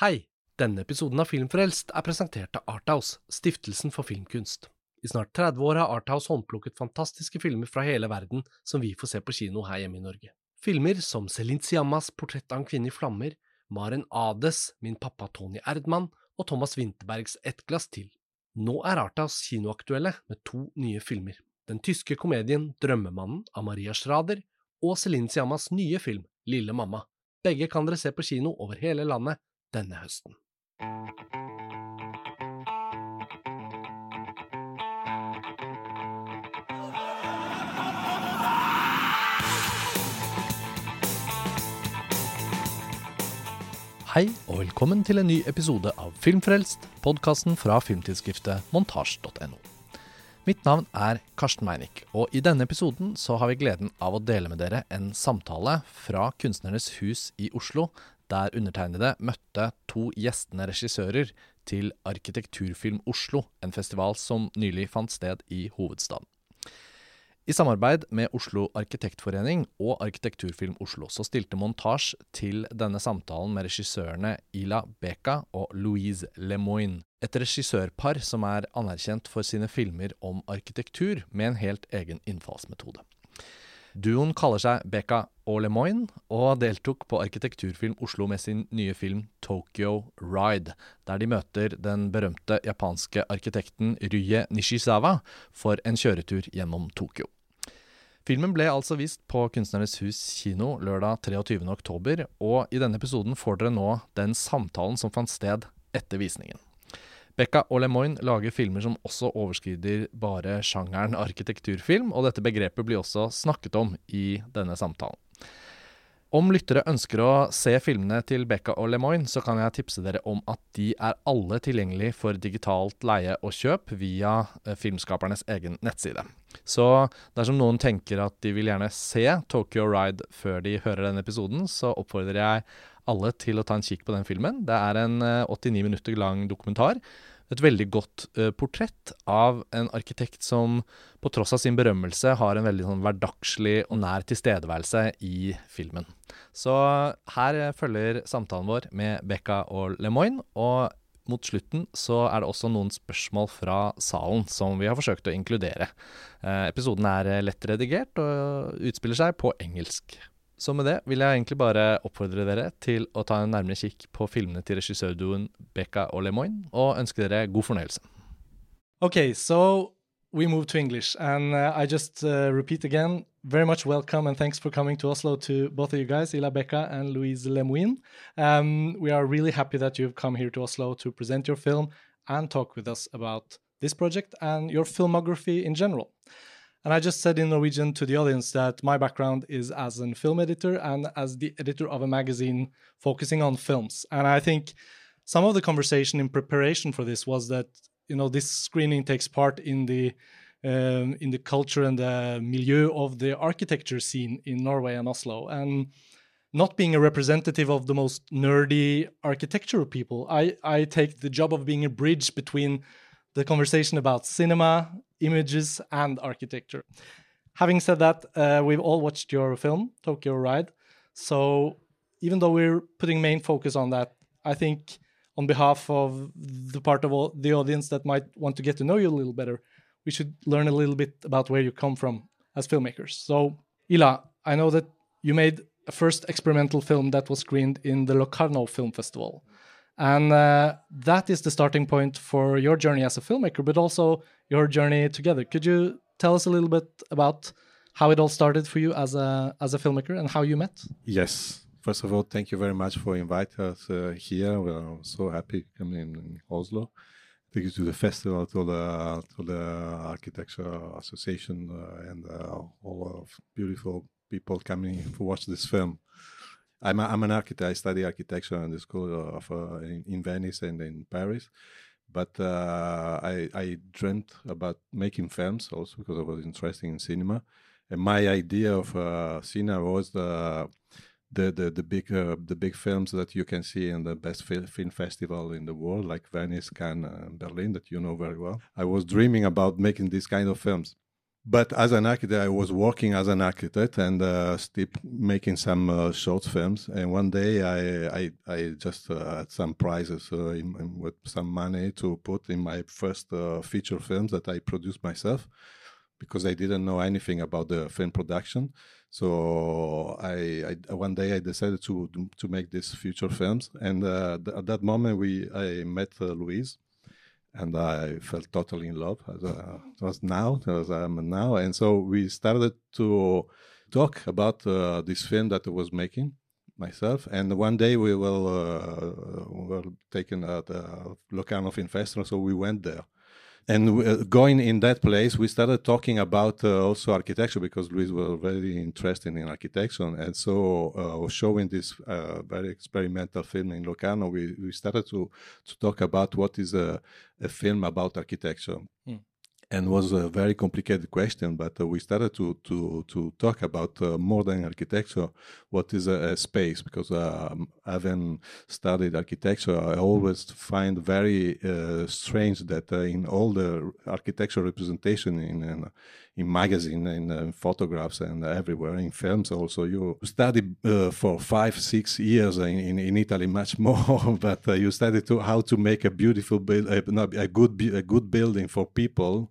Hei! Denne episoden av Filmfrelst er presentert av Arthouse, stiftelsen for filmkunst. I snart 30 år har Arthouse håndplukket fantastiske filmer fra hele verden som vi får se på kino her hjemme i Norge. Filmer som Celine Siammas Portrett av en kvinne i flammer, Maren Ades Min pappa Tony Erdmann og Thomas Winterbergs Et glass til. Nå er Arthouse kinoaktuelle med to nye filmer. Den tyske komedien Drømmemannen av Maria Schrader og Celine Siammas nye film Lille mamma. Begge kan dere se på kino over hele landet denne høsten. Hei og velkommen til en ny episode av Filmfrelst, podkasten fra filmtidsskriftet montasj.no. Mitt navn er Karsten Meinick, og i denne episoden så har vi gleden av å dele med dere en samtale fra Kunstnernes hus i Oslo, der undertegnede møtte to gjestende regissører til Arkitekturfilm Oslo, en festival som nylig fant sted i hovedstaden. I samarbeid med Oslo Arkitektforening og Arkitekturfilm Oslo så stilte Montasj til denne samtalen med regissørene Ila Beka og Louise Lemoine. Et regissørpar som er anerkjent for sine filmer om arkitektur, med en helt egen innfallsmetode. Duoen kaller seg Beka og og deltok på Arkitekturfilm Oslo med sin nye film Tokyo Ride, der de møter den berømte japanske arkitekten Rye Nishizawa for en kjøretur gjennom Tokyo. Filmen ble altså vist på Kunstnernes hus kino lørdag 23.10, og i denne episoden får dere nå den samtalen som fant sted etter visningen. Bekka og Lemoine lager filmer som også overskrider bare sjangeren arkitekturfilm, og dette begrepet blir også snakket om i denne samtalen. Om lyttere ønsker å se filmene til Becka og Lemoine, så kan jeg tipse dere om at de er alle tilgjengelig for digitalt leie og kjøp via eh, filmskapernes egen nettside. Så dersom noen tenker at de vil gjerne se Tokyo Ride før de hører denne episoden, så oppfordrer jeg alle til å ta en kikk på den filmen. Det er en 89 eh, minutter lang dokumentar et veldig godt uh, portrett av en arkitekt som på tross av sin berømmelse har en veldig sånn hverdagslig og nær tilstedeværelse i filmen. Så her følger samtalen vår med Becka og Lemoine, og mot slutten så er det også noen spørsmål fra salen som vi har forsøkt å inkludere. Uh, episoden er lett redigert og utspiller seg på engelsk. Så med det vil jeg egentlig bare oppfordre dere til å ta en nærmere kikk på filmene til regissørduoen Becka og Lemoine, og ønske dere god fornøyelse. Okay, so we move to English, and uh, I just uh, repeat again, very much welcome and thanks for coming to Oslo to both of you guys, Ila Becca and Louise Lemoine. Um, we are really happy that you've come here to Oslo to present your film and talk with us about this project and your filmography in general. And I just said in Norwegian to the audience that my background is as a film editor and as the editor of a magazine focusing on films. And I think some of the conversation in preparation for this was that you know this screening takes part in the um, in the culture and the milieu of the architecture scene in Norway and Oslo. And not being a representative of the most nerdy architectural people, I, I take the job of being a bridge between the conversation about cinema, images, and architecture. Having said that, uh, we've all watched your film, Tokyo Ride. So even though we're putting main focus on that, I think on behalf of the part of all, the audience that might want to get to know you a little better, we should learn a little bit about where you come from as filmmakers. So, Ila, I know that you made a first experimental film that was screened in the Locarno Film Festival. And uh, that is the starting point for your journey as a filmmaker, but also your journey together. Could you tell us a little bit about how it all started for you as a as a filmmaker and how you met? Yes. First of all, thank you very much for inviting us uh, here. We're so happy coming in Oslo. Thank you to the festival, to the to the Architecture Association, uh, and uh, all of beautiful people coming to watch this film. I'm, a, I'm an architect. I study architecture in the school of uh, in, in, Venice and in Paris. But uh, I, I dreamt about making films also because I was interested in cinema. And my idea of uh, cinema was the the the, the big uh, the big films that you can see in the best fil- film festival in the world, like Venice, Cannes, and Berlin, that you know very well. I was dreaming about making these kind of films but as an architect, I was working as an architect and uh, still making some uh, short films. And one day, I I, I just uh, had some prizes uh, in, in, with some money to put in my first uh, feature films that I produced myself, because I didn't know anything about the film production. So I, I one day I decided to to make these feature films, and uh, th- at that moment we I met Louise and I felt totally in love as I was now, as I am now. And so we started to talk about uh, this film that I was making myself. And one day we uh, were taken at the Locarno Film Festival, so we went there and uh, going in that place, we started talking about uh, also architecture because Louise was very interested in architecture, and so uh, showing this uh, very experimental film in Locarno, we, we started to to talk about what is a, a film about architecture. Mm and was a very complicated question. But uh, we started to to to talk about uh, modern architecture. What is a, a space? Because um, having studied architecture, I always find very uh, strange that uh, in all the architectural representation in in, in magazine, in, in, photographs, and everywhere in films, also you study uh, for five six years in, in, in Italy much more. but uh, you study to how to make a beautiful build, a good a good building for people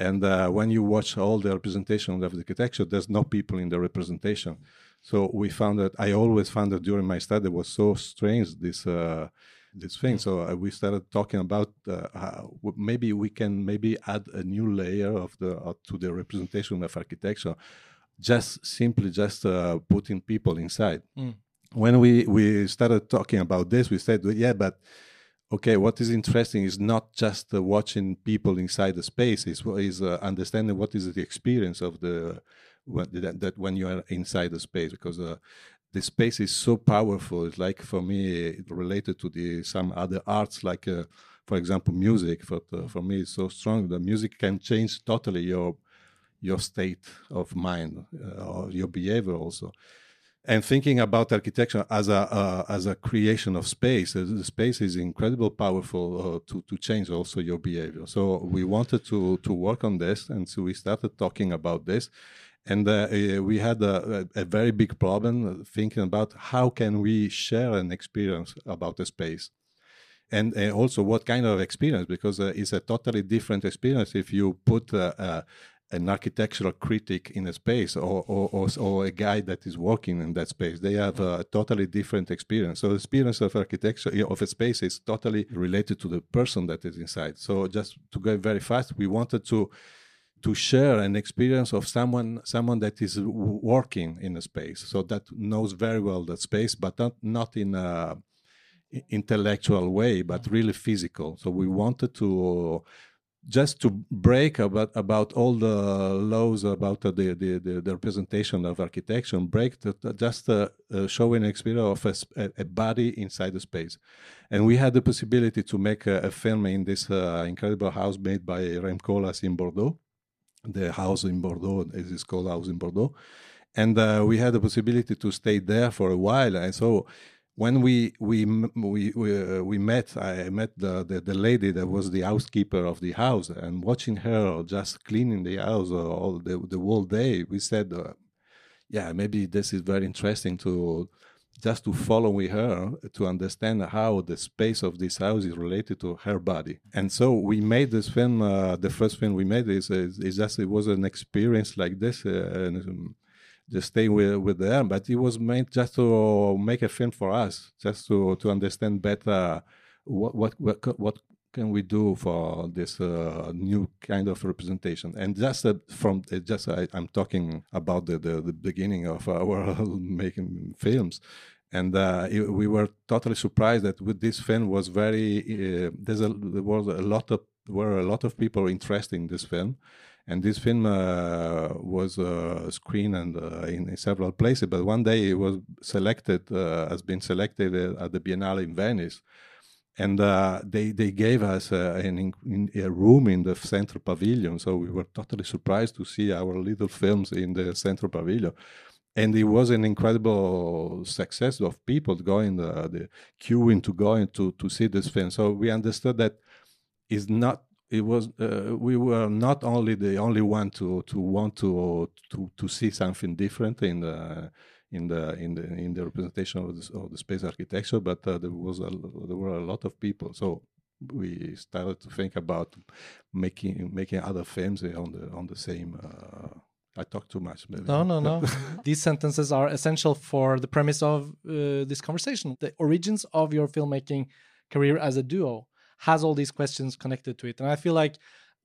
and uh, when you watch all the representation of the architecture, there's no people in the representation. So we found that I always found that during my study was so strange this uh, this thing. So uh, we started talking about uh, maybe we can maybe add a new layer of the uh, to the representation of architecture, just simply just uh, putting people inside. Mm. When we we started talking about this, we said, yeah, but okay, what is interesting is not just uh, watching people inside the space, is, is uh, understanding what is the experience of the that, that, when you are inside the space, because uh, the space is so powerful. It's like for me related to the some other arts, like uh, for example music. For uh, for me, it's so strong. The music can change totally your your state of mind uh, or your behavior also and thinking about architecture as a uh, as a creation of space uh, the space is incredibly powerful uh, to to change also your behavior so we wanted to to work on this and so we started talking about this and uh, eh, we had a, a, very big problem thinking about how can we share an experience about the space and uh, also what kind of experience because uh, it's a totally different experience if you put uh, an architectural critic in a space or, or, or, or, a guy that is working in that space. They have a totally different experience. So the experience of architecture of a space is totally related to the person that is inside. So just to go very fast, we wanted to to share an experience of someone someone that is working in a space, so that knows very well that space, but not not in a intellectual way, but really physical. So we wanted to just to break about about all the laws about the the, the, the representation of architecture and break the, just uh, uh, showing experience of a, a, body inside the space. And we had the possibility to make a, a film in this uh, incredible house made by Rem Koolhaas in Bordeaux the house in Bordeaux it is called house in Bordeaux. And uh, we had the possibility to stay there for a while. And so when we we we we, uh, we met, I met the, the, the lady that was the housekeeper of the house, and watching her just cleaning the house all the the whole day, we said, uh, yeah, maybe this is very interesting to just to follow with her to understand how the space of this house is related to her body. And so we made this film. Uh, the first film we made is, is, is just it was an experience like this. Uh, and, um, just stay with, with them. But it was meant just to make a film for us, just to, to understand better what, what, what, what can we do for this uh, new kind of representation? And just uh, from uh, just I, am talking about the, the, the, beginning of our making films. And uh, it, we were totally surprised that with this film was very uh, there's a, there was a lot of were a lot of people interested in this film. And this film uh, was uh, screened and uh, in, several places. But one day it was selected, uh, has been selected at the Biennale in Venice, and uh, they they gave us uh, an, in, a room in the central pavilion. So we were totally surprised to see our little films in the central pavilion. And it was an incredible success of people going the, the queuing to go to to see this film. So we understood that it's not it was uh, we were not only the only one to to want to to to see something different in the in the in the in the representation of the, of the space architecture, but uh, there was a, there were a lot of people. So we started to think about making making other films on the on the same. Uh, I talk too much. Maybe. No, no, no. These sentences are essential for the premise of uh, this conversation. The origins of your filmmaking career as a duo has all these questions connected to it, and I feel like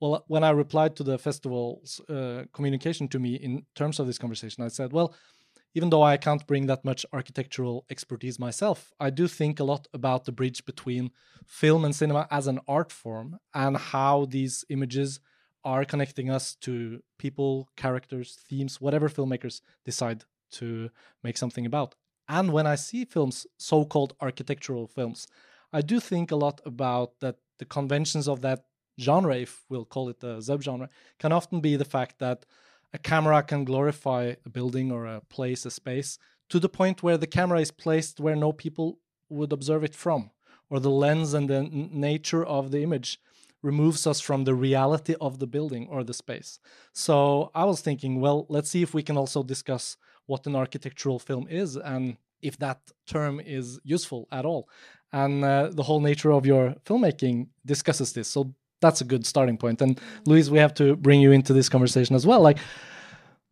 well, when I replied to the festival's uh, communication to me in terms of this conversation, I said, well, even though I can't bring that much architectural expertise myself, I do think a lot about the bridge between film and cinema as an art form and how these images are connecting us to people, characters, themes, whatever filmmakers decide to make something about. And when I see films, so called architectural films, I do think a lot about that the conventions of that genre, if we'll call it a subgenre, can often be the fact that a camera can glorify a building or a place, a space, to the point where the camera is placed where no people would observe it from, or the lens and the nature of the image removes us from the reality of the building or the space. So I was thinking, well, let's see if we can also discuss what an architectural film is and if that term is useful at all. And uh, the whole nature of your filmmaking discusses this. So that's a good starting point. And Louise, we have to bring you into this conversation as well. Like,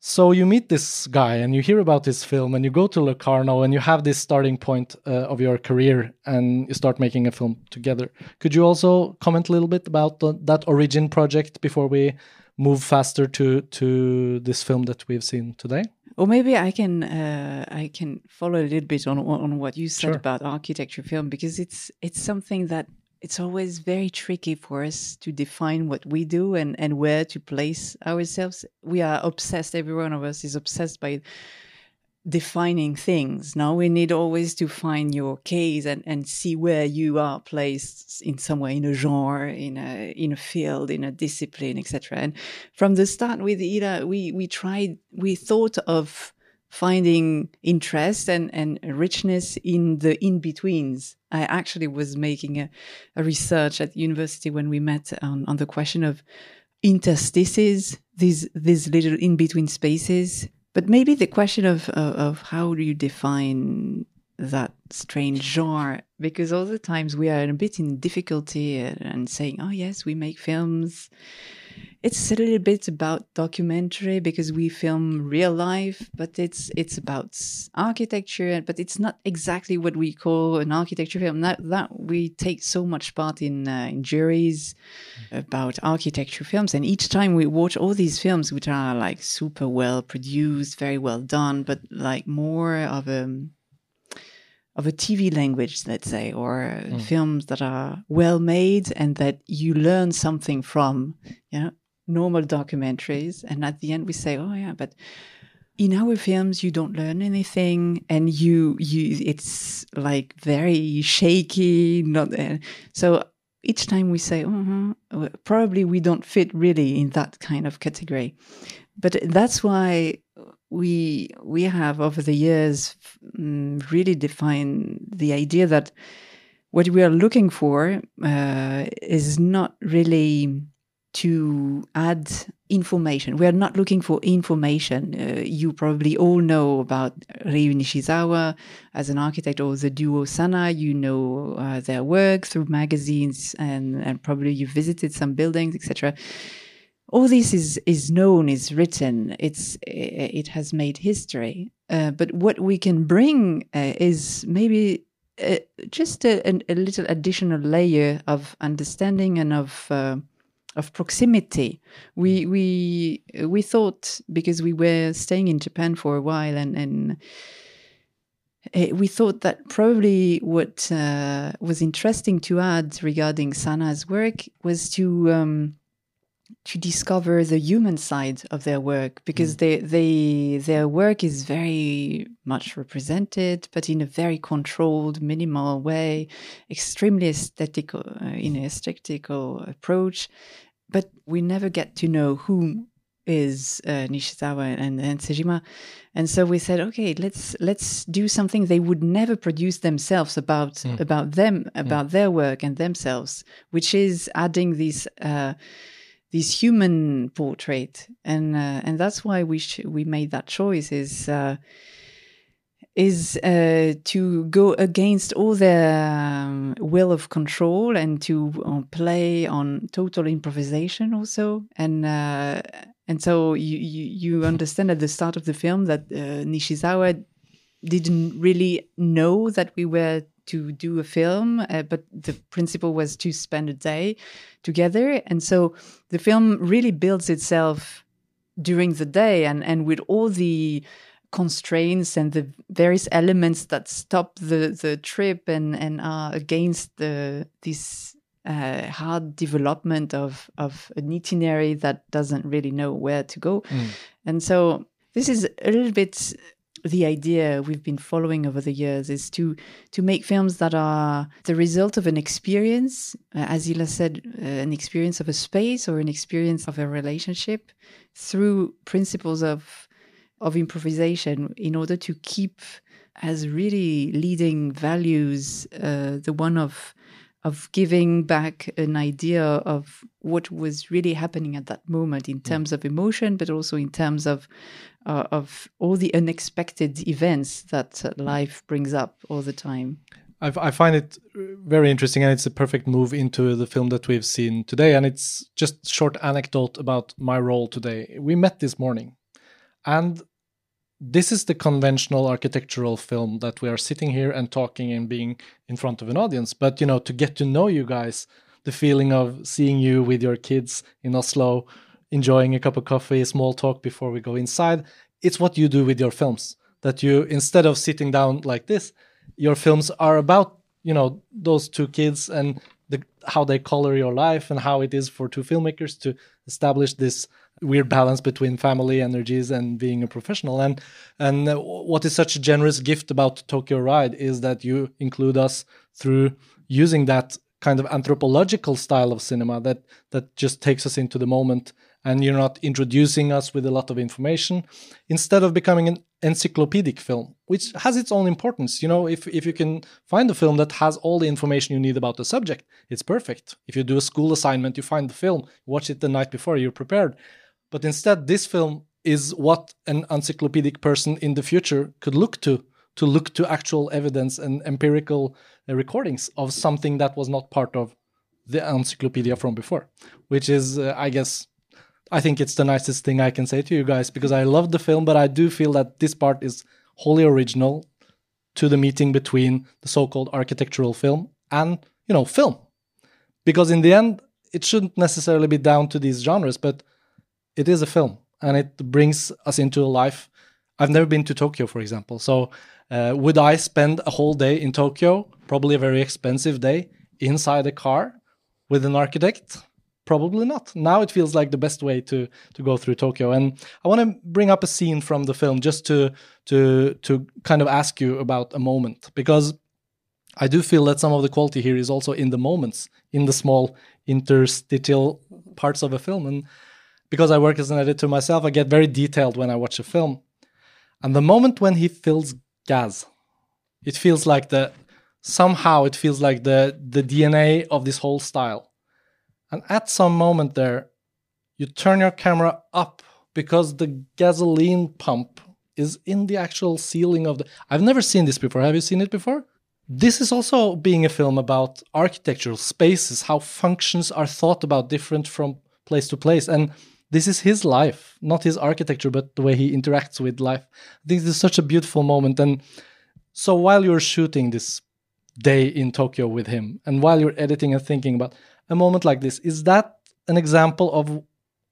so you meet this guy and you hear about his film and you go to Locarno and you have this starting point uh, of your career and you start making a film together. Could you also comment a little bit about the, that origin project before we move faster to to this film that we've seen today? Or maybe I can uh, I can follow a little bit on on what you said sure. about architecture film because it's it's something that it's always very tricky for us to define what we do and, and where to place ourselves. We are obsessed, every one of us is obsessed by defining things. Now we need always to find your case and, and see where you are placed in somewhere in a genre, in a in a field, in a discipline, etc. And from the start with Ila, we we tried we thought of finding interest and, and richness in the in-betweens. I actually was making a, a research at university when we met on, on the question of interstices, these, these little in-between spaces. But maybe the question of, of, of how do you define that strange genre because all the times we are a bit in difficulty and saying, oh, yes, we make films it's a little bit about documentary because we film real life, but it's it's about architecture, but it's not exactly what we call an architecture film. That that we take so much part in uh, in juries about architecture films, and each time we watch all these films, which are like super well produced, very well done, but like more of a of a TV language, let's say, or mm. films that are well made and that you learn something from. You know, normal documentaries and at the end we say oh yeah but in our films you don't learn anything and you you it's like very shaky not uh, so each time we say oh, probably we don't fit really in that kind of category. But that's why we we have over the years um, really defined the idea that what we are looking for uh, is not really to add information. We are not looking for information. Uh, you probably all know about Ryue Nishizawa as an architect or the duo SANAA. You know uh, their work through magazines and, and probably you visited some buildings, etc. All this is is known, is written. It's it has made history. Uh, but what we can bring uh, is maybe uh, just a, a, little additional layer of understanding and of uh, of proximity. We mm. we we thought because we were staying in Japan for a while and and eh, we thought that probably what uh, was interesting to add regarding SANAA's work was to um, to discover the human side of their work because mm. they they their work is very much represented but in a very controlled minimal way extremely aesthetical uh, in an aesthetical approach but we never get to know who is uh, Nishizawa and, and Sejima, and so we said, okay, let's let's do something they would never produce themselves about mm. about them about mm. their work and themselves, which is adding this uh, this human portrait, and uh, and that's why we we made that choice is. Uh, is uh, to go against all their um, will of control and to uh, play on total improvisation also and uh, and so you, you, you understand at the start of the film that uh, Nishizawa didn't really know that we were to do a film, uh, but the principle was to spend a day together. And so the film really builds itself during the day and, and with all the constraints and the various elements that stop the, the trip and, and are against the this uh, hard development of of an itinerary that doesn't really know where to go, mm. and so this is a little bit the idea we've been following over the years is to to make films that are the result of an experience, uh, as Ila said, uh, an experience of a space or an experience of a relationship, through principles of of improvisation, in order to keep as really leading values uh, the one of of giving back an idea of what was really happening at that moment in mm. terms of emotion, but also in terms of uh, of all the unexpected events that mm. life brings up all the time. I, I find it uh, very interesting, and it's a perfect move into the film that we've seen today. And it's just short anecdote about my role today. We met this morning, and this is the conventional architectural film that we are sitting here and talking and being in front of an audience. But you know, to get to know you guys, the feeling of seeing you with your kids in Oslo, enjoying a cup of coffee, small talk before we go inside, it's what you do with your films. That you instead of sitting down like this, your films are about you know those two kids and the, how they color your life and how it is for two filmmakers to establish this weird balance between family energies and being a professional. And and what is such a generous gift about Tokyo Ride is that you include us through using that kind of anthropological style of cinema that that just takes us into the moment. And you're not introducing us with a lot of information. Instead of becoming an encyclopedic film which has its own importance you know if if you can find a film that has all the information you need about the subject it's perfect. If you do a school assignment you find the film watch it the night before you're prepared but instead, this film is what an encyclopedic person in the future could look to to look to actual evidence and empirical uh, recordings of something that was not part of the encyclopedia from before which is uh, i guess i think it's the nicest thing i can say to you guys because i love the film but i do feel that this part is wholly original to the meeting between the so-called architectural film and you know film. Because in the end it shouldn't necessarily be down to these genres but it is a film and it brings us into a life. I've never been to Tokyo, for example. So, uh, would I spend a whole day in Tokyo, probably a very expensive day, inside a car with an architect? Probably not. Now it feels like the best way to to go through Tokyo. And I want to bring up a scene from the film just to to to kind of ask you about a moment because I do feel that some of the quality here is also in the moments, in the small interstitial parts of a film. And because I work as an editor myself, I get very detailed when I watch a film. And the moment when he fills gas, it feels like the somehow it feels like the the DNA of this whole style. And at some moment there, you turn your camera up because the gasoline pump is in the actual ceiling of the I've never seen this before. Have you seen it before? This is also being a film about architectural spaces, how functions are thought about different from place to place. And this is his life, not his architecture, but the way he interacts with life. This is such a beautiful moment. And so while you're shooting this day in Tokyo with him, and while you're editing and thinking about a moment like this, is that an example of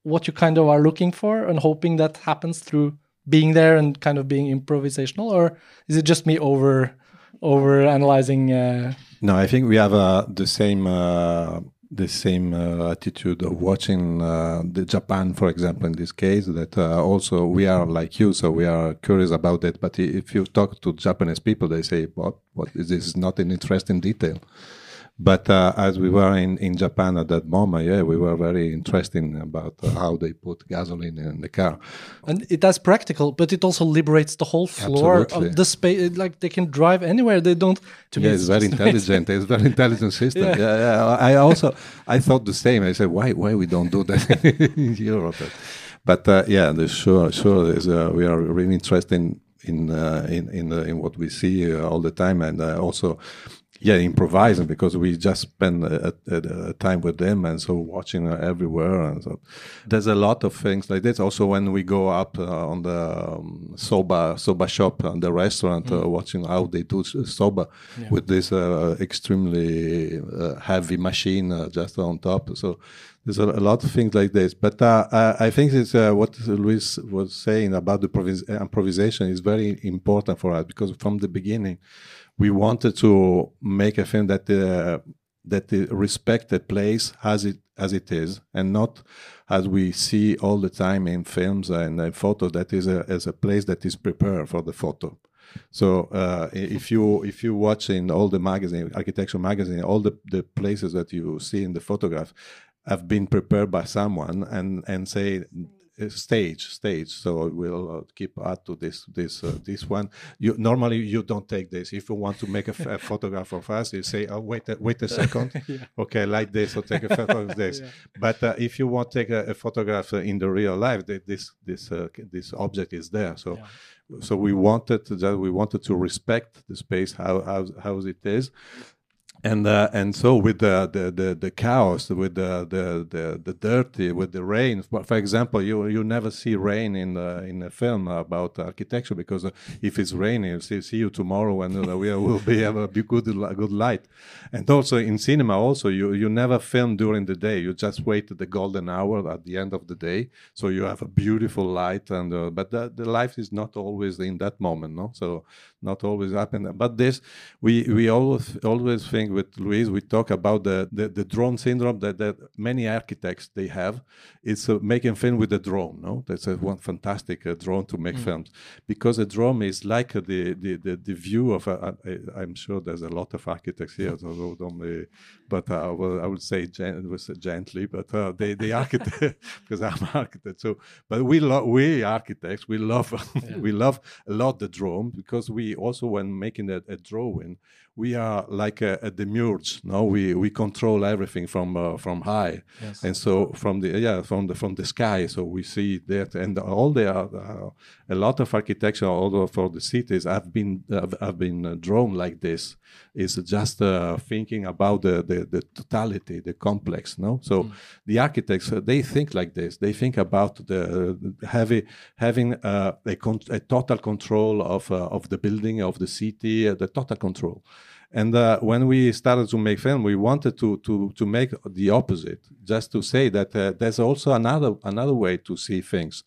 what you kind of are looking for and hoping that happens through being there and kind of being improvisational, or is it just me over over analyzing? Uh... No, I think we have uh, the same. Uh the same uh, attitude of watching uh, the Japan, for example, in this case, that uh, also we are like you, so we are curious about it. But if you talk to Japanese people, they say, "What? What is this? Is not an interesting detail." But uh, as we were in, in Japan at that moment, yeah, we were very interested about uh, how they put gasoline in the car. And it, is practical, but it also liberates the whole floor Absolutely. of the space. Like they can drive anywhere. They don't. To yeah, me, it's, very just intelligent. it's very intelligent system. Yeah. Yeah. yeah, I also I thought the same. I said, why why we don't do that in Europe? But uh, yeah, sure sure is uh, we are really interested in in uh, in in, uh, in what we see uh, all the time, and uh, also yeah improvising because we just spend a, a, a time with them and so watching uh, everywhere and so. There's a lot of things like this. Also when we go up uh, on the um, soba soba shop and the restaurant uh, watching how they do soba with this uh, extremely uh, heavy machine uh, just on top. So there's a, a lot of things like this. But uh, I, I think it's uh, what Louise was saying about the provis- improvisation is very important for us because from the beginning we wanted to make a film that uh, that uh, respect the place as it as it is, and not as we see all the time in films and uh, photo that is a as a place that is prepared for the photo. So uh, if you if you watch in all the magazine, architectural magazine, all the, the places that you see in the photograph have been prepared by someone and and say stage stage. So we'll uh, keep add to this this uh, this one. You normally you don't take this. If you want to make a, photograph of us you say oh wait a, wait a second. Okay like this or take a photo of this. But uh, if you want to take a, a photograph uh, in the real life th- this this uh, this object is there. So so we wanted to just, we wanted to respect the space how how, how it is and uh, and so with the, the the the chaos with the the the, the dirty with the rain for, for example you you never see rain in the, in a film about architecture because uh, if it's raining see, see you tomorrow and uh, we will be have a good good light. And also in cinema also you you never film during the day. You just wait at the golden hour at the end of the day. So you have a beautiful light and uh, but the, the life is not always in that moment no? So not always happen. But this we we always always think with Louise we talk about the the, the drone syndrome that, that many architects they have. It's uh, making film with a drone no? That's a one fantastic uh, drone to make films. Because a drone is like uh, the, the the the view of a, I, I'm sure there's a lot of architects here so don't be, but uh, well, I would say gen- was gently but uh, they the architect because I'm an architect so but we love we architects we love we love a lot the drone because we also when making a, a drawing we are like a, a demiurge no? We we control everything from uh, from high. And so from the yeah from the from the sky so we see that and all the uh, a lot of architecture although for the cities have been have, have been uh, drawn like this. Is just uh, thinking about the, the the totality the complex no? So the architects uh, they think like this. They think about the uh, heavy having uh, a, con- a total control of uh, of the building of the city uh, the total control. And uh, when we started to make film, we wanted to to to make the opposite, just to say that uh, there's also another another way to see things,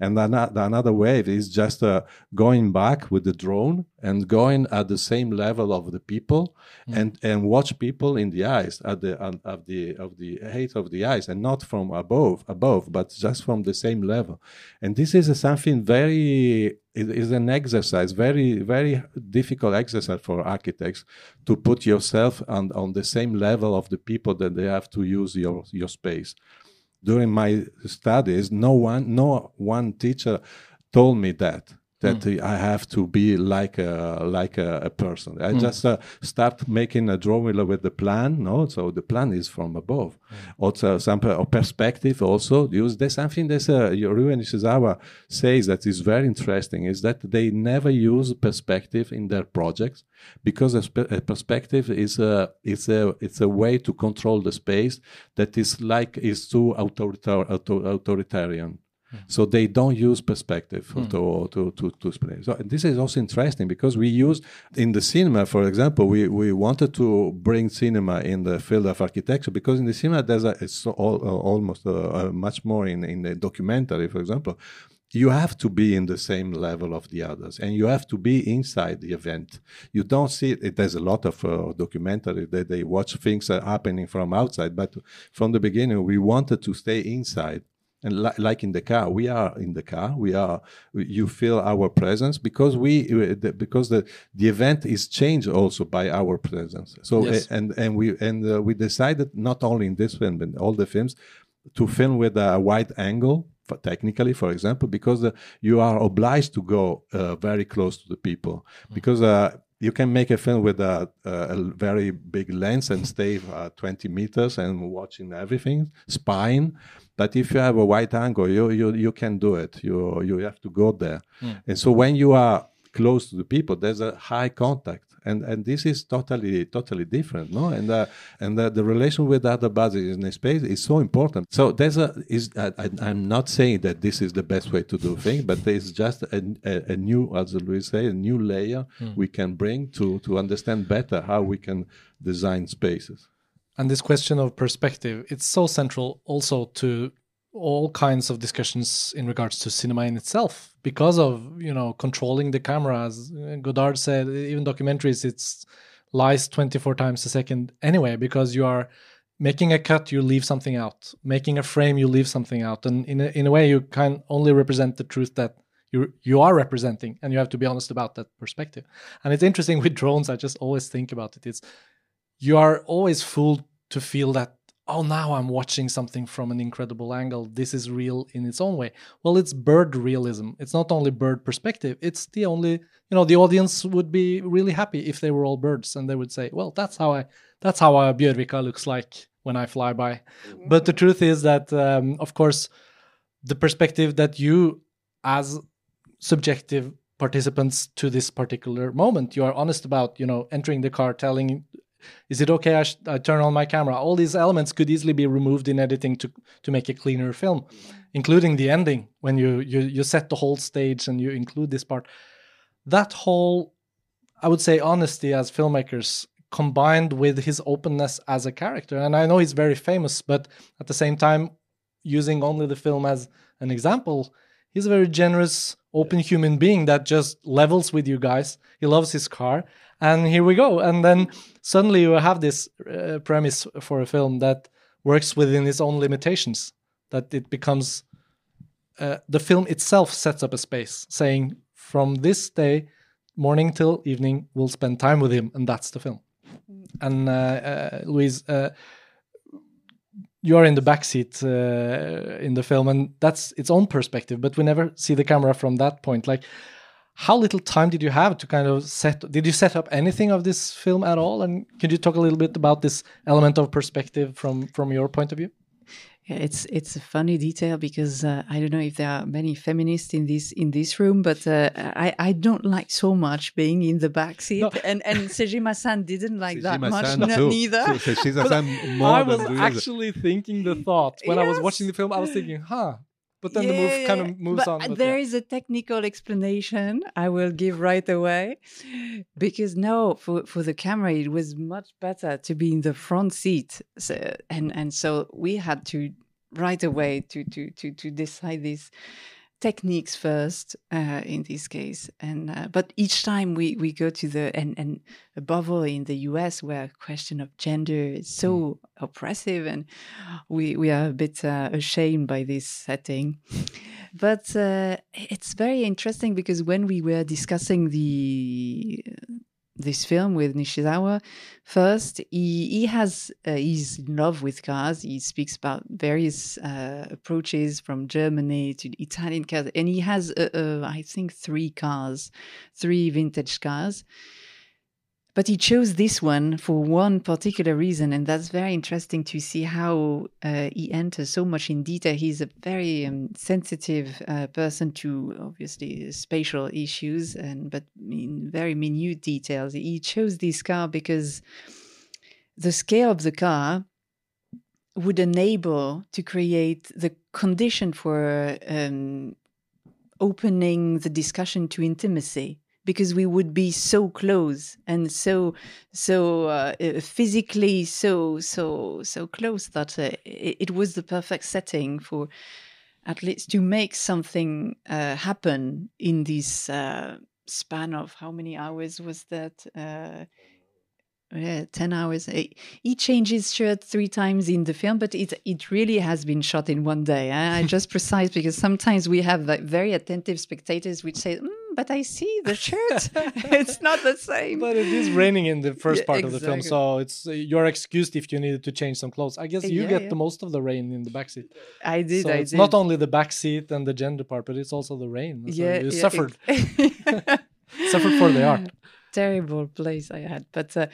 and another another way is just uh, going back with the drone and going at the same level of the people, and and watch people in the eyes at the um, of the of the height of the eyes, and not from above above, but just from the same level, and this is something very it is an exercise, very, very difficult exercise for architects to put yourself on, on the same level of the people that they have to use your, your space. During my studies, no one, no one teacher told me that that I have to be like a like a, a person. I just uh, start making a drawing with the plan. No, so the plan is from above. Also, some or perspective. Also, use there's something that uh, Ryue Nishizawa says that is very interesting. Is that they never use perspective in their projects because a, spe- a perspective is a it's a it's a way to control the space that is like is too authoritar- author- authoritarian. So they don't use perspective to, to, to, to explain. So this is also interesting because we use in the cinema, for example, we, we wanted to bring cinema in the field of architecture because in the cinema there's a, it's all, uh, almost uh, uh, much more in, in the documentary, for example. You have to be in the same level of the others, and you have to be inside the event. You don't see it. There's a lot of uh, documentary that they watch things uh, happening from outside, but from the beginning we wanted to stay inside and li- like in the car we are in the car we are you feel our presence because we because the the event is changed also by our presence. So Yes. and and we and uh, we decided not only in this film but all the films to film with a wide angle for technically for example because uh, you are obliged to go uh, very close to the people. Because uh, you can make a film with a, a very big lens and stay uh, 20 meters and watching everything spine but if you have a wide angle you you, you can do it. You you have to go there. And so when you are close to the people there's a high contact. And and this is totally totally different no? And uh, and uh, the relation with other bodies in a space is so important. So there's a is I, I- i'm not saying that this is the best way to do things but there's just a, a, a new as Louise say a new layer we can bring to to understand better how we can design spaces and this question of perspective it's so central also to all kinds of discussions in regards to cinema in itself because of you know controlling the camera as godard said even documentaries it's lies 24 times a second anyway because you are making a cut you leave something out. Making a frame you leave something out. And in a, in a way you can only represent the truth that you you are representing and you have to be honest about that perspective. And it's interesting with drones i just always think about it. It's you are always fooled to feel that oh now i'm watching something from an incredible angle. This is real in its own way. Well it's bird realism. It's not only bird perspective. It's the only you know the audience would be really happy if they were all birds and they would say well that's how i that's how a Bjørvika looks like when i fly by. But the truth is that um, of course the perspective that you as subjective participants to this particular moment you are honest about you know entering the car telling is it okay I, sh- I turn on my camera? All these elements could easily be removed in editing to to make a cleaner film mm-hmm. including the ending when you you you set the whole stage and you include this part. That whole i would say honesty as filmmakers combined with his openness as a character and i know he's very famous but at the same time using only the film as an example he's a very generous open human being that just levels with you guys. He loves his car and here we go. And then suddenly you have this uh, premise for a film that works within its own limitations that it becomes uh, the film itself sets up a space saying from this day morning till evening we'll spend time with him and that's the film. And uh, uh, louise uh, you are in the backseat uh, in the film and that's its own perspective but we never see the camera from that point. Like how little time did you have to kind of set did you set up anything of this film at all and could you talk a little bit about this element of perspective from from your point of view Yeah, it's it's a funny detail because uh, I don't know if there are many feminists in this in this room, but uh, I I don't like so much being in the back seat, No. and and Sejima-san didn't like that much, no, too. neither. So- so she's a son more I was actually thinking the thought when I was watching the film. I was thinking, huh. But then the move yeah, kind of moves on. But there yeah. is a technical explanation I will give right away. Because no, for, for the camera, it was much better to be in the front seat. So, and, and so we had to right away to, to, to, to decide these techniques first uh, in this case. And uh, but each time we we go to the and and above all in the US where question of gender is so oppressive and we we are a bit uh, ashamed by this setting. But uh, it's very interesting because when we were discussing the this film with Nishizawa, first he he has uh, he's in love with cars. He speaks about various uh, approaches from Germany to Italian cars, and he has uh, uh, I think three cars, three vintage cars. But he chose this one for one particular reason, and that's very interesting to see how uh, he enters so much in detail. He's a very um, sensitive uh, person to obviously spatial issues, and but in very minute details. He chose this car because the scale of the car would enable to create the condition for um, opening the discussion to intimacy because we would be so close and so so uh, uh, physically so so so close that uh, it, it was the perfect setting for at least to make something uh, happen in this uh, span of how many hours was that uh, yeah, 10 hours. He changes shirt three times in the film, but it it really has been shot in one day. I just precise because sometimes we have like very attentive spectators which say, mm, but I see the shirt. it's not the same. But it is raining in the first part yeah, exactly. of the film, so it's uh, you're excused if you needed to change some clothes. I guess you yeah, get yeah. the most of the rain in the backseat. I did. So I it's did. not only the backseat and the gender part, but it's also the rain. So yeah, you suffered. suffered for the art terrible place I had. But uh,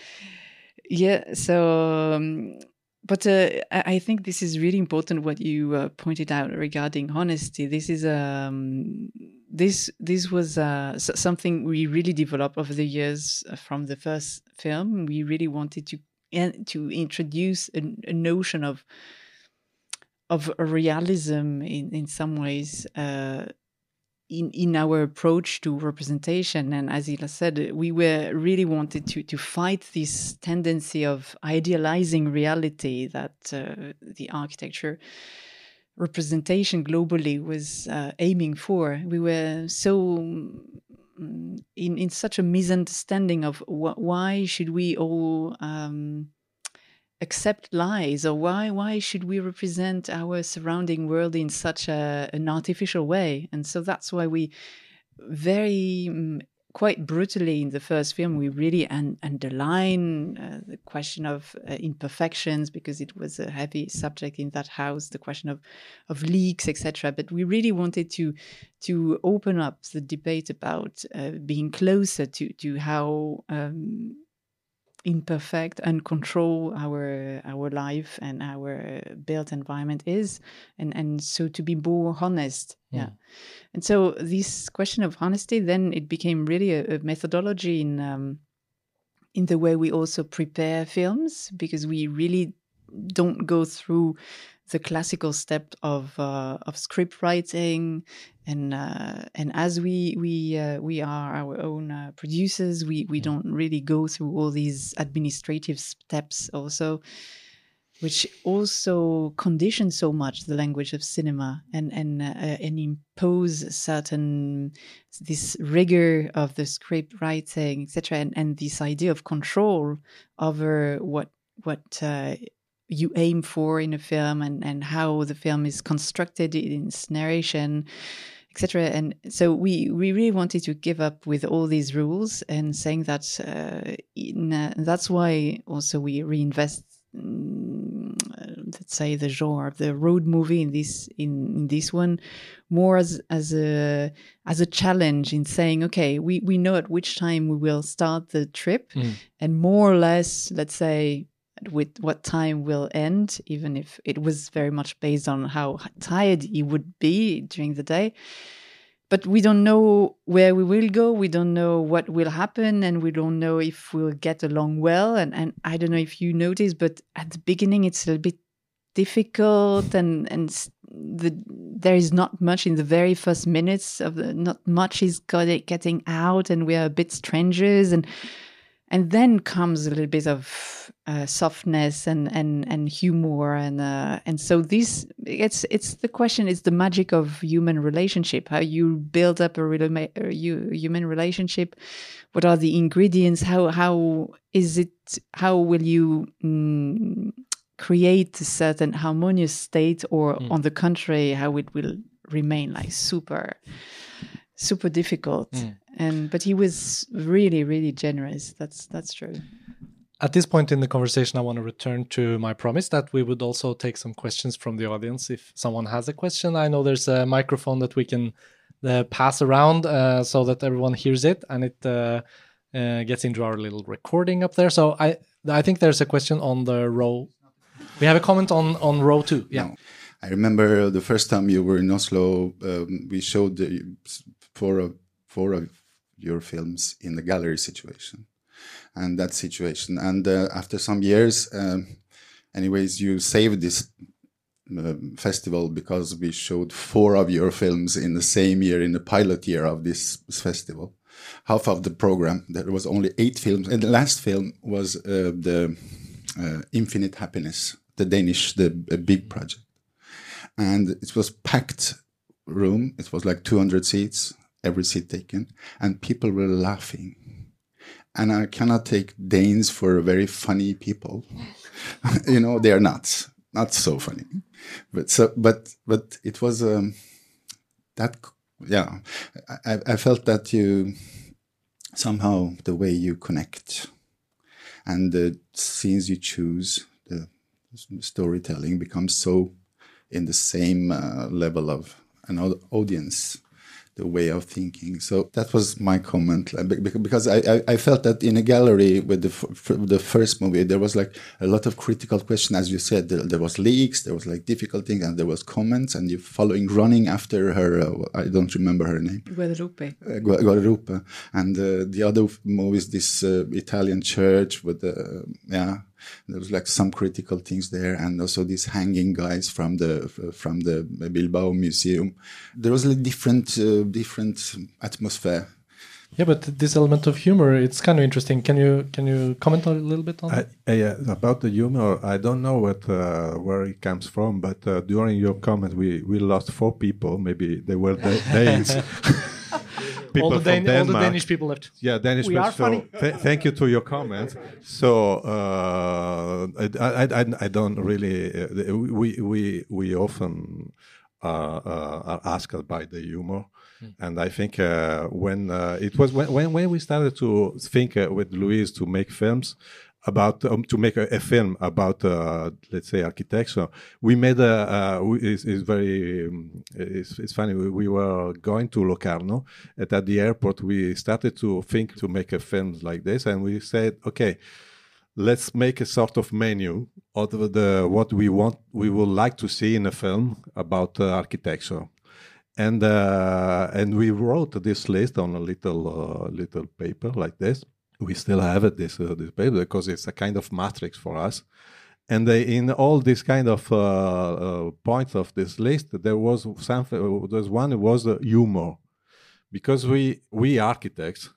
yeah, so um, but uh, I think this is really important what you uh, pointed out regarding honesty. This is um, this this was uh, something we really developed over the years uh, from the first film. We really wanted to to introduce a, a notion of of realism in in some ways uh, in in our approach to representation. And as Ila said we were really wanted to to fight this tendency of idealizing reality that uh, the architecture representation globally was uh, aiming for. We were so mm, in in such a misunderstanding of wh- why should we all um, accept lies or why why should we represent our surrounding world in such a, an artificial way? And so that's why we very um, quite brutally in the first film we really un- underline uh, the question of uh, imperfections because it was a heavy subject in that house the question of of leaks etc but we really wanted to to open up the debate about uh, being closer to to how um, imperfect and control our our life and our built environment is and and so to be more honest yeah, yeah. and so this question of honesty then it became really a, a methodology in um, in the way we also prepare films because we really don't go through the classical step of uh, of script writing and uh, and as we we uh, we are our own uh, producers we we mm. don't really go through all these administrative steps also which also condition so much the language of cinema and and uh, and impose certain this rigor of the script writing etc and and this idea of control over what what uh, you aim for in a film and, and how the film is constructed in its narration etc and so we we really wanted to give up with all these rules and saying that uh, in, uh, that's why also we reinvest mm, let's say the genre of the road movie in this in, in this one more as as a as a challenge in saying okay we we know at which time we will start the trip mm. and more or less let's say with what time will end, even if it was very much based on how tired he would be during the day. But we don't know where we will go. We don't know what will happen, and we don't know if we'll get along well. And, and I don't know if you noticed, but at the beginning, it's a little bit difficult, and and the, there is not much in the very first minutes of the, not much is got getting out, and we are a bit strangers, and and then comes a little bit of uh, softness and and and humor and uh, and so this it's it's the question it's the magic of human relationship how you build up a, rela- a human relationship. What are the ingredients? How how is it how will you mm, create a certain harmonious state or mm. on the contrary how it will remain like super super difficult. Mm. and but he was really really generous. That's that's true. At this point in the conversation i want to return to my promise that we would also take some questions from the audience. If someone has a question i know there's a microphone that we can uh, pass around uh, so that everyone hears it and it uh, uh gets into our little recording up there. So i i think there's a question on the row. We have a comment on on row two. Yeah. No. I remember the first time you were in Oslo, um, we showed the, four of four of your films in the gallery situation and that situation. And uh, after some years, um, anyways, you saved this uh, festival because we showed four of your films in the same year, in the pilot year of this festival. Half of the program, there was only eight films, and the last film was uh, the uh, Infinite Happiness, the Danish, the big project, and it was packed room. It was like 200 seats, every seat taken, and people were laughing and I cannot take Danes for very funny people. you know, they are not not so funny, but so but but it was um, that yeah. I, I felt that you somehow the way you connect and the scenes you choose, the storytelling becomes so in the same uh, level of an audience the way of thinking. So that was my comment because I, I, felt that in a gallery with the the first movie there was like a lot of critical question. As you said there, there was leaks there was like difficult things and there was comments and you following running after her uh, I don't remember her name. Guadalupe. Uh, Guadalupe. And uh, the other movies this uh, Italian church with the yeah there was like some critical things there, and also these hanging guys from the from the Bilbao Museum. There was a different uh, different atmosphere. Yeah, but this element of humor, it's kind of interesting. Can you can you comment a little bit on that? Uh, about the humor, I don't know what uh, where it comes from, but uh, during your comment, we we lost four people. Maybe they were Danes. People all the, Dan- all the Danish people left. Yeah, Danish. We are so funny. Th thank you to your comment. So uh, I, I, I, don't really. Uh, we we we often uh, uh are asked by the humor. Mm. And I think uh, when uh, it was when, when we started to think with Louise to make films, about um, to make a, a, film about uh, let's say architecture we made a it's, it's, very um, it's, it's, funny. We, we, were going to locarno and at the airport. We started to think to make a film like this and we said okay let's make a sort of menu of the what we want we would like to see in a film about uh, architecture. And uh, and we wrote this list on a little uh, little paper like this we still have it this uh, this paper because it's a kind of matrix for us. And they, in all these kind of uh, uh, points of this list there was something uh, there's one was humor. Because we we architects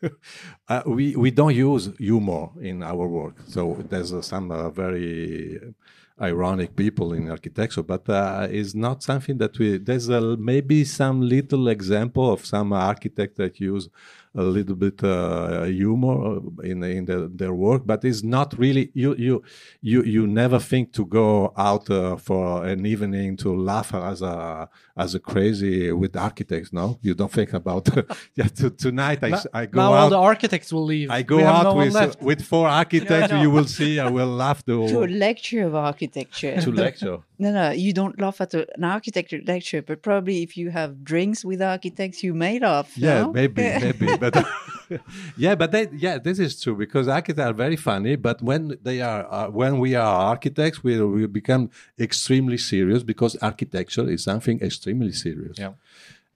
uh, we we don't use humor in our work. So there's some uh, very ironic people in architecture but it's not something that we there's maybe some little example of some architect that use a little bit uh, humor uh, in in the, their work, but it's not really you you you you never think to go out uh, for an evening to laugh as a as a crazy with architects. No, you don't think about yeah. To, tonight I, I go now out. all the architects will leave. I go we out no with with four architects. No, no. You will see. I will laugh the to a lecture of architecture. to lecture. no, no, you don't laugh at a, an architecture lecture, but probably if you have drinks with architects, you may laugh. Yeah, no? maybe, maybe but yeah, but they, yeah, this is true because architects are very funny. But when they are, uh, when we are architects, we we become extremely serious because architecture is something extremely serious. Yeah,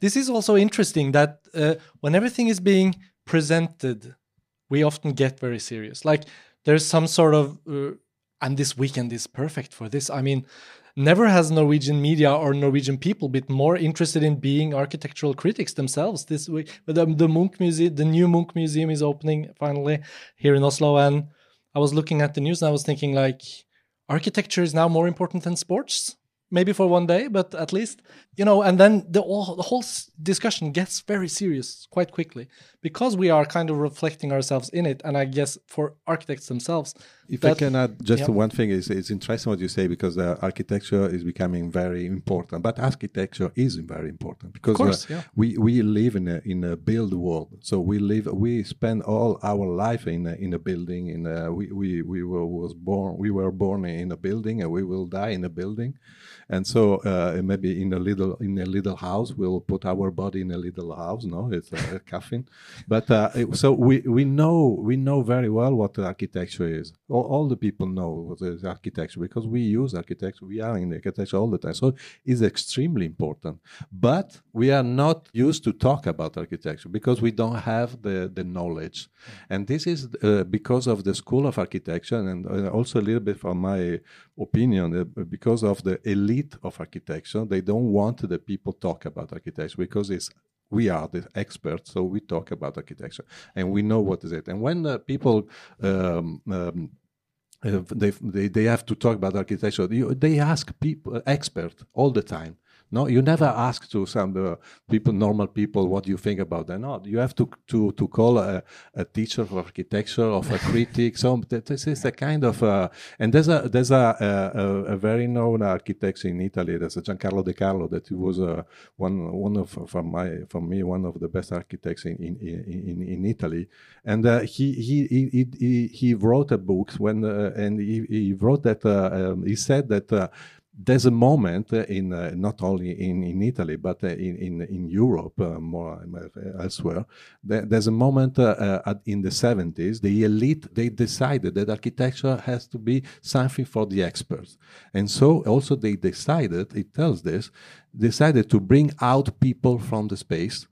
this is also interesting that uh, when everything is being presented, we often get very serious. Like there's some sort of, uh, and this weekend is perfect for this. I mean, never has Norwegian media or Norwegian people been more interested in being architectural critics themselves. This week, the, the Munch Museum, the new Munch Museum is opening finally here in Oslo, and I was looking at the news and I was thinking like, architecture is now more important than sports maybe for one day, but at least you know. And then the, all, the whole discussion gets very serious quite quickly because we are kind of reflecting ourselves in it. And I guess for architects themselves, if that, I can add just yeah. one thing, is it's interesting what you say because uh, architecture is becoming very important. But architecture is very important because course, uh, yeah. we we live in a in a build world. So we live we spend all our life in a, in a building. In a, we we we were was born we were born in a building and we will die in a building and so uh, maybe in a little in a little house we'll put our body in a little house no it's a, a coffin but uh, so we we know we know very well what the architecture is. All, all, the people know what is architecture because we use architecture. We are in the architecture all the time. So it's extremely important. But we are not used to talk about architecture because we don't have the the knowledge. And this is uh, because of the school of architecture and uh, also a little bit from my opinion uh, because of the elite of architecture. They don't want the people talk about architecture because it's we are the experts, so we talk about architecture and we know what is it. And when uh, people um, um, uh, they, they they have to talk about architecture, they ask people expert all the time No, you never ask to some the people, normal people, what do you think about that. No, you have to to to call a, a teacher of architecture of a critic. So this is a kind of uh, and there's a there's a, a, a very known architect in Italy. There's a Giancarlo De Carlo that he was uh, one one of for my for me one of the best architects in in in, in Italy, and uh, he, he he he he wrote a book when uh, and he, he wrote that uh, um, he said that uh, there's a moment in uh, not only in, in Italy but uh, in, in in Europe uh, more elsewhere. there's a moment at, in the 70s. The elite they decided that architecture has to be something for the experts, and so also they decided. It tells this decided to bring out people from the space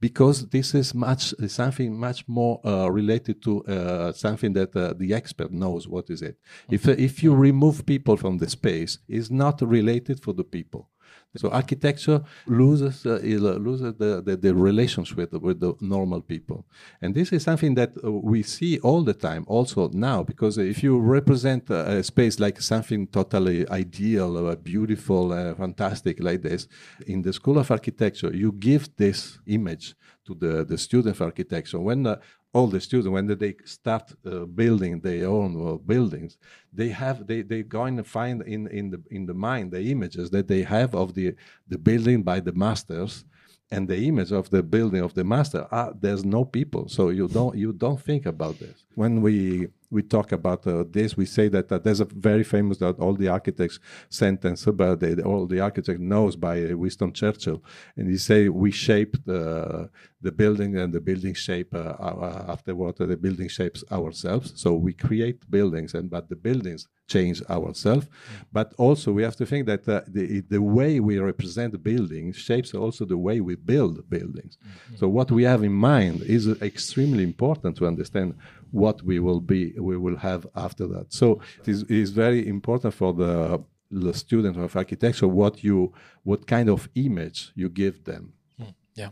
because this is much something much more uh, related to uh, something that uh, the expert knows what is it. If if you remove people from the space, it's not related for the people. So architecture loses uh, loses the, the, the, relations with with the normal people, and this is something that uh, we see all the time, also now. Because if you represent a, space like something totally ideal, uh, beautiful, fantastic like this, in the School of Architecture, you give this image to the the student of architecture. When uh, all the students when they start uh, building their own uh, buildings they have they they going to find in in the in the mind the images that they have of the the building by the masters and the image of the building of the master ah, there's no people. So you don't you don't think about this. When we we talk about uh, this we say that uh, there's a very famous that all the architects sentence about the, all the architect knows by uh, winston churchill and he say we shape the the building and the building shape uh, our, afterward the building shapes ourselves so we create buildings and but the buildings change ourselves. Mm. But also, we have to think that uh, the, the way we represent buildings shapes also the way we build buildings. Mm-hmm. So, what we have in mind is extremely important to understand what we will be, we will have after that. So, it is, it is very important for the the student of architecture what you what kind of image you give them. Mm, yeah.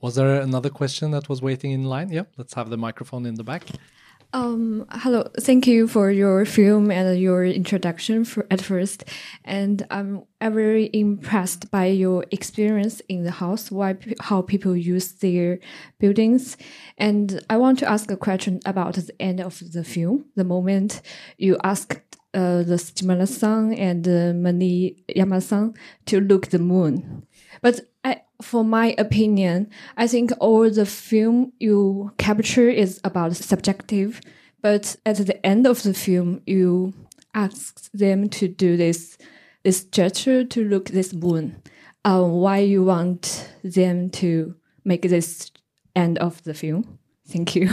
Was there another question that was waiting in line? Yeah let's have the microphone in the back um, hello, thank you for your film and your introduction for, at first. And I'm very impressed by your experience in the house, why how people use their buildings. And I want to ask a question about the end of the film, the moment you asked uh, the Stimula-san and uh, Mani Yama-san to look the moon. But for my opinion, I think all the film you capture is about subjective, but at the end of the film, you ask them to do this this gesture to look this moon. Uh, why you want them to make this end of the film? Thank you.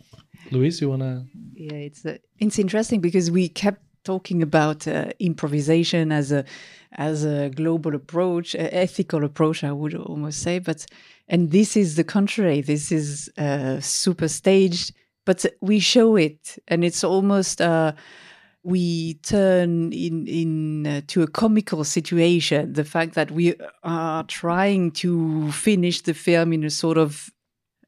Louise, you wanna? Yeah, it's uh, it's interesting because we kept talking about uh, improvisation as a as a global approach, ethical approach, I would almost say. But and this is the contrary. This is uh, super staged, but we show it, and it's almost. Uh, we turn in in uh, to a comical situation the fact that we are trying to finish the film in a sort of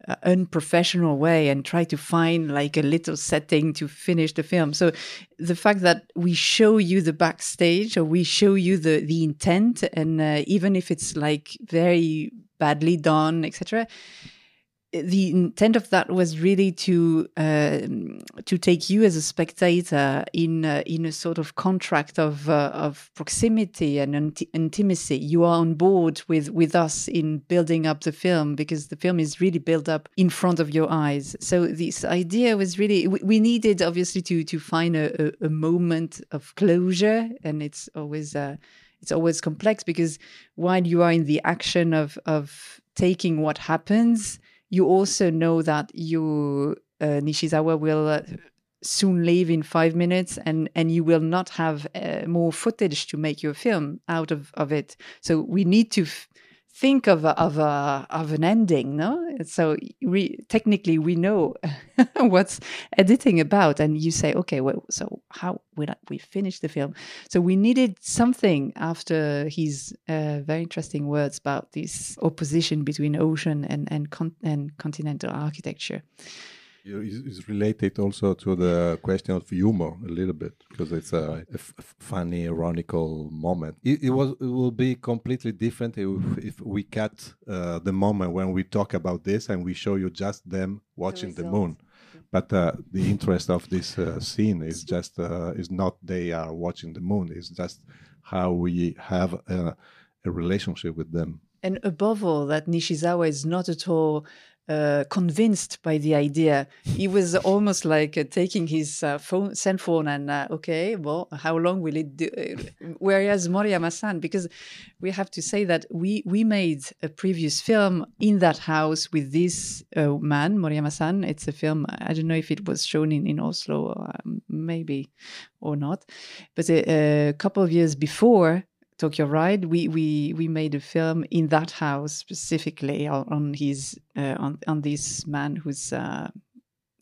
uh, unprofessional way and try to find like a little setting to finish the film. So the fact that we show you the backstage or we show you the the intent, and uh, even if it's like very badly done, etc the intent of that was really to uh, to take you as a spectator in uh, in a sort of contract of uh, of proximity and int- intimacy. You are on board with with us in building up the film because the film is really built up in front of your eyes. So this idea was really we, we needed obviously to to find a, a, a, moment of closure, and it's always uh, it's always complex because while you are in the action of of taking what happens you also know that you uh, Nishizawa will uh, soon leave in five minutes, and and you will not have uh, more footage to make your film out of of it. So we need to think of of a of an ending no? So we technically we know what's editing about and you say okay well so how will we finish the film. So we needed something after his uh, very interesting words about this opposition between ocean and and, con- and continental architecture is related also to the question of humor a little bit because it's a, a funny, ironical moment. It, it, was it will be completely different if, if we cut uh, the moment when we talk about this and we show you just them watching the, the moon. But uh, the interest of this uh, scene is just uh, is not they are watching the moon. It's just how we have a, a relationship with them. And above all, that Nishizawa is not at all uh, convinced by the idea. He was almost like uh, taking his uh, phone, cell phone and, uh, okay, well, how long will it do? Uh, whereas Moriyama-san, because we have to say that we, we made a previous film in that house with this uh, man, Moriyama-san. It's a film, I don't know if it was shown in, in Oslo, maybe or not. But a, a couple of years before, Tokyo Ride, we we we made a film in that house specifically on, his uh, on on this man who's uh,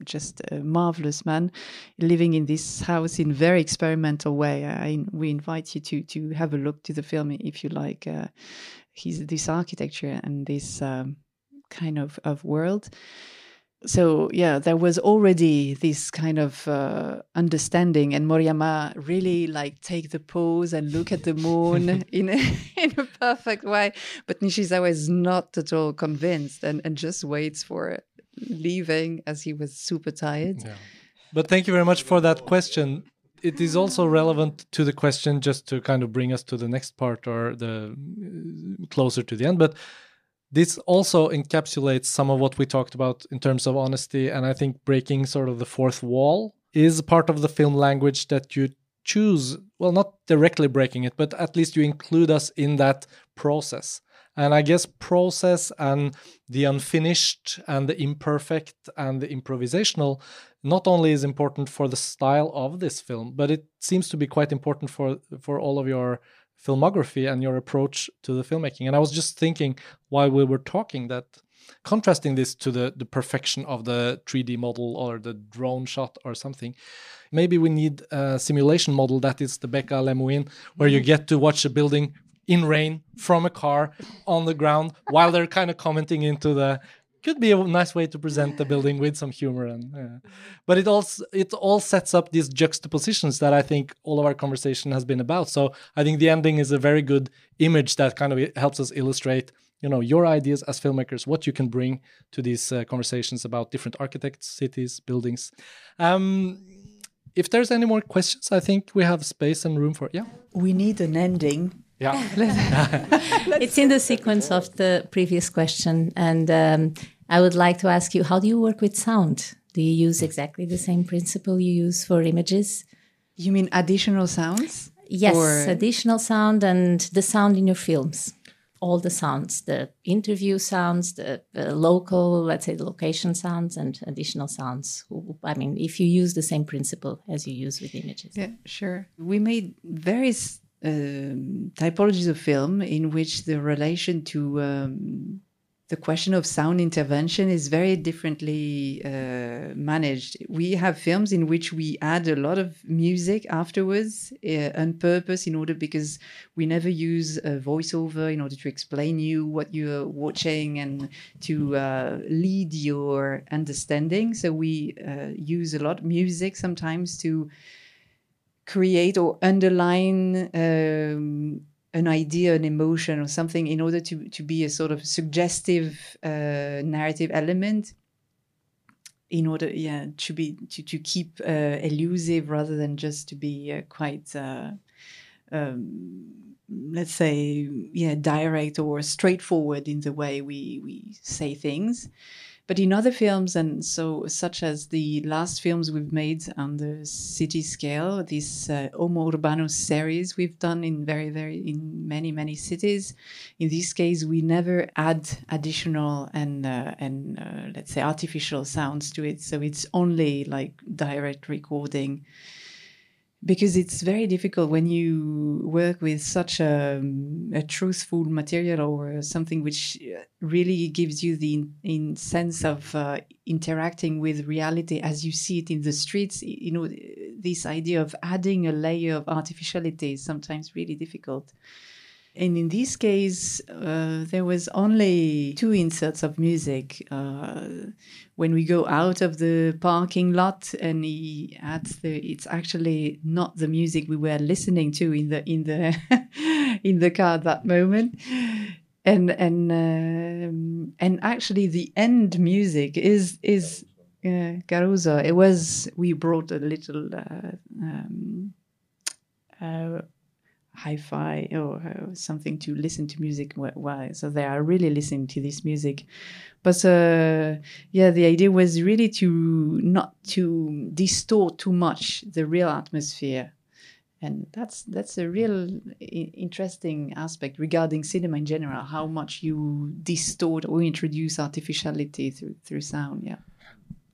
just a marvelous man living in this house in very experimental way. I, we invite you to to have a look to the film if you like. Uh, his this architecture and this um, kind of of world so yeah there was already this kind of uh, understanding and moriyama really like take the pose and look at the moon in a, in a perfect way. But nishizawa is not at all convinced and, and just waits for leaving as he was super tired. Yeah. but thank you very much for that question. It is also relevant to the question just to kind of bring us to the next part or the uh, closer to the end. But this also encapsulates some of what we talked about in terms of honesty and i think breaking sort of the fourth wall is part of the film language that you choose. Well not directly breaking it but at least you include us in that process. And i guess process and the unfinished and the imperfect and the improvisational not only is important for the style of this film but it seems to be quite important for for all of your filmography and your approach to the filmmaking. And I was just thinking while we were talking that contrasting this to the, the perfection of the 3D model or the drone shot or something, maybe we need a simulation model that is the Beka Lemoine, where you mm-hmm. get to watch a building in rain from a car on the ground while they're kind of commenting into the could be a nice way to present the building with some humor and yeah. but it also it all sets up these juxtapositions that i think all of our conversation has been about. So i think the ending is a very good image that kind of helps us illustrate you know your ideas as filmmakers what you can bring to these uh, conversations about different architects cities buildings. Um, if there's any more questions i think we have space and room for yeah? We need an ending. Yeah. It's in the sequence of the previous question and um, I would like to ask you how do you work with sound? Do you use exactly the same principle you use for images? You mean additional sounds? Yes, or... additional sound and the sound in your films. All the sounds, the interview sounds, the, local, let's say the location sounds, and additional sounds. I mean, if you use the same principle as you use with images. Yeah, sure. We made various um, typologies of film in which the relation to um, the question of sound intervention is very differently uh, managed. We have films in which we add a lot of music afterwards uh, on purpose in order because we never use a voiceover in order to explain you what you're watching and to uh, lead your understanding. So we uh, use a lot of music sometimes to create or underline. Um, an idea, an emotion, or something in order to to be a sort of suggestive uh, narrative element. In order, yeah, to be to to keep uh, elusive rather than just to be uh, quite, uh, um, let's say, yeah, direct or straightforward in the way we we say things. But in other films, and so such as the last films we've made on the city scale, this uh, Homo Urbanus series we've done in very, very in many, many cities. In this case, we never add additional and uh, and uh, let's say artificial sounds to it. So it's only like direct recording because it's very difficult when you work with such a, a truthful material or something which really gives you the in, in sense of uh, interacting with reality as you see it in the streets you know this idea of adding a layer of artificiality is sometimes really difficult And in this case, uh, there was only two inserts of music. Uh, when we go out of the parking lot, and he adds the, it's actually not the music we were listening to in the in the in the car at that moment. And and um, and actually, the end music is is uh, Caruso. It was we brought a little. Uh, um, uh, hi-fi or uh, something to listen to music while so they are really listening to this music. But uh, yeah the idea was really to not to distort too much the real atmosphere. And that's that's a real interesting aspect regarding cinema in general how much you distort or introduce artificiality through through sound yeah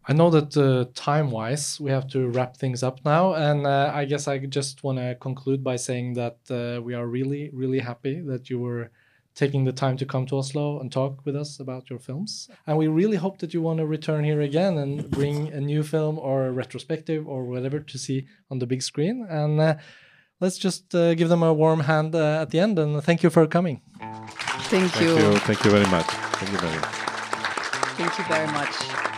I know that uh, time wise, we have to wrap things up now. And uh, I guess I just want to conclude by saying that uh, we are really, really happy that you were taking the time to come to Oslo and talk with us about your films. And we really hope that you want to return here again and bring a new film or a retrospective or whatever to see on the big screen. And uh, let's just uh, give them a warm hand uh, at the end. And thank you for coming. Thank you. Thank you, Thank you very much. Thank you very much. Thank you very much.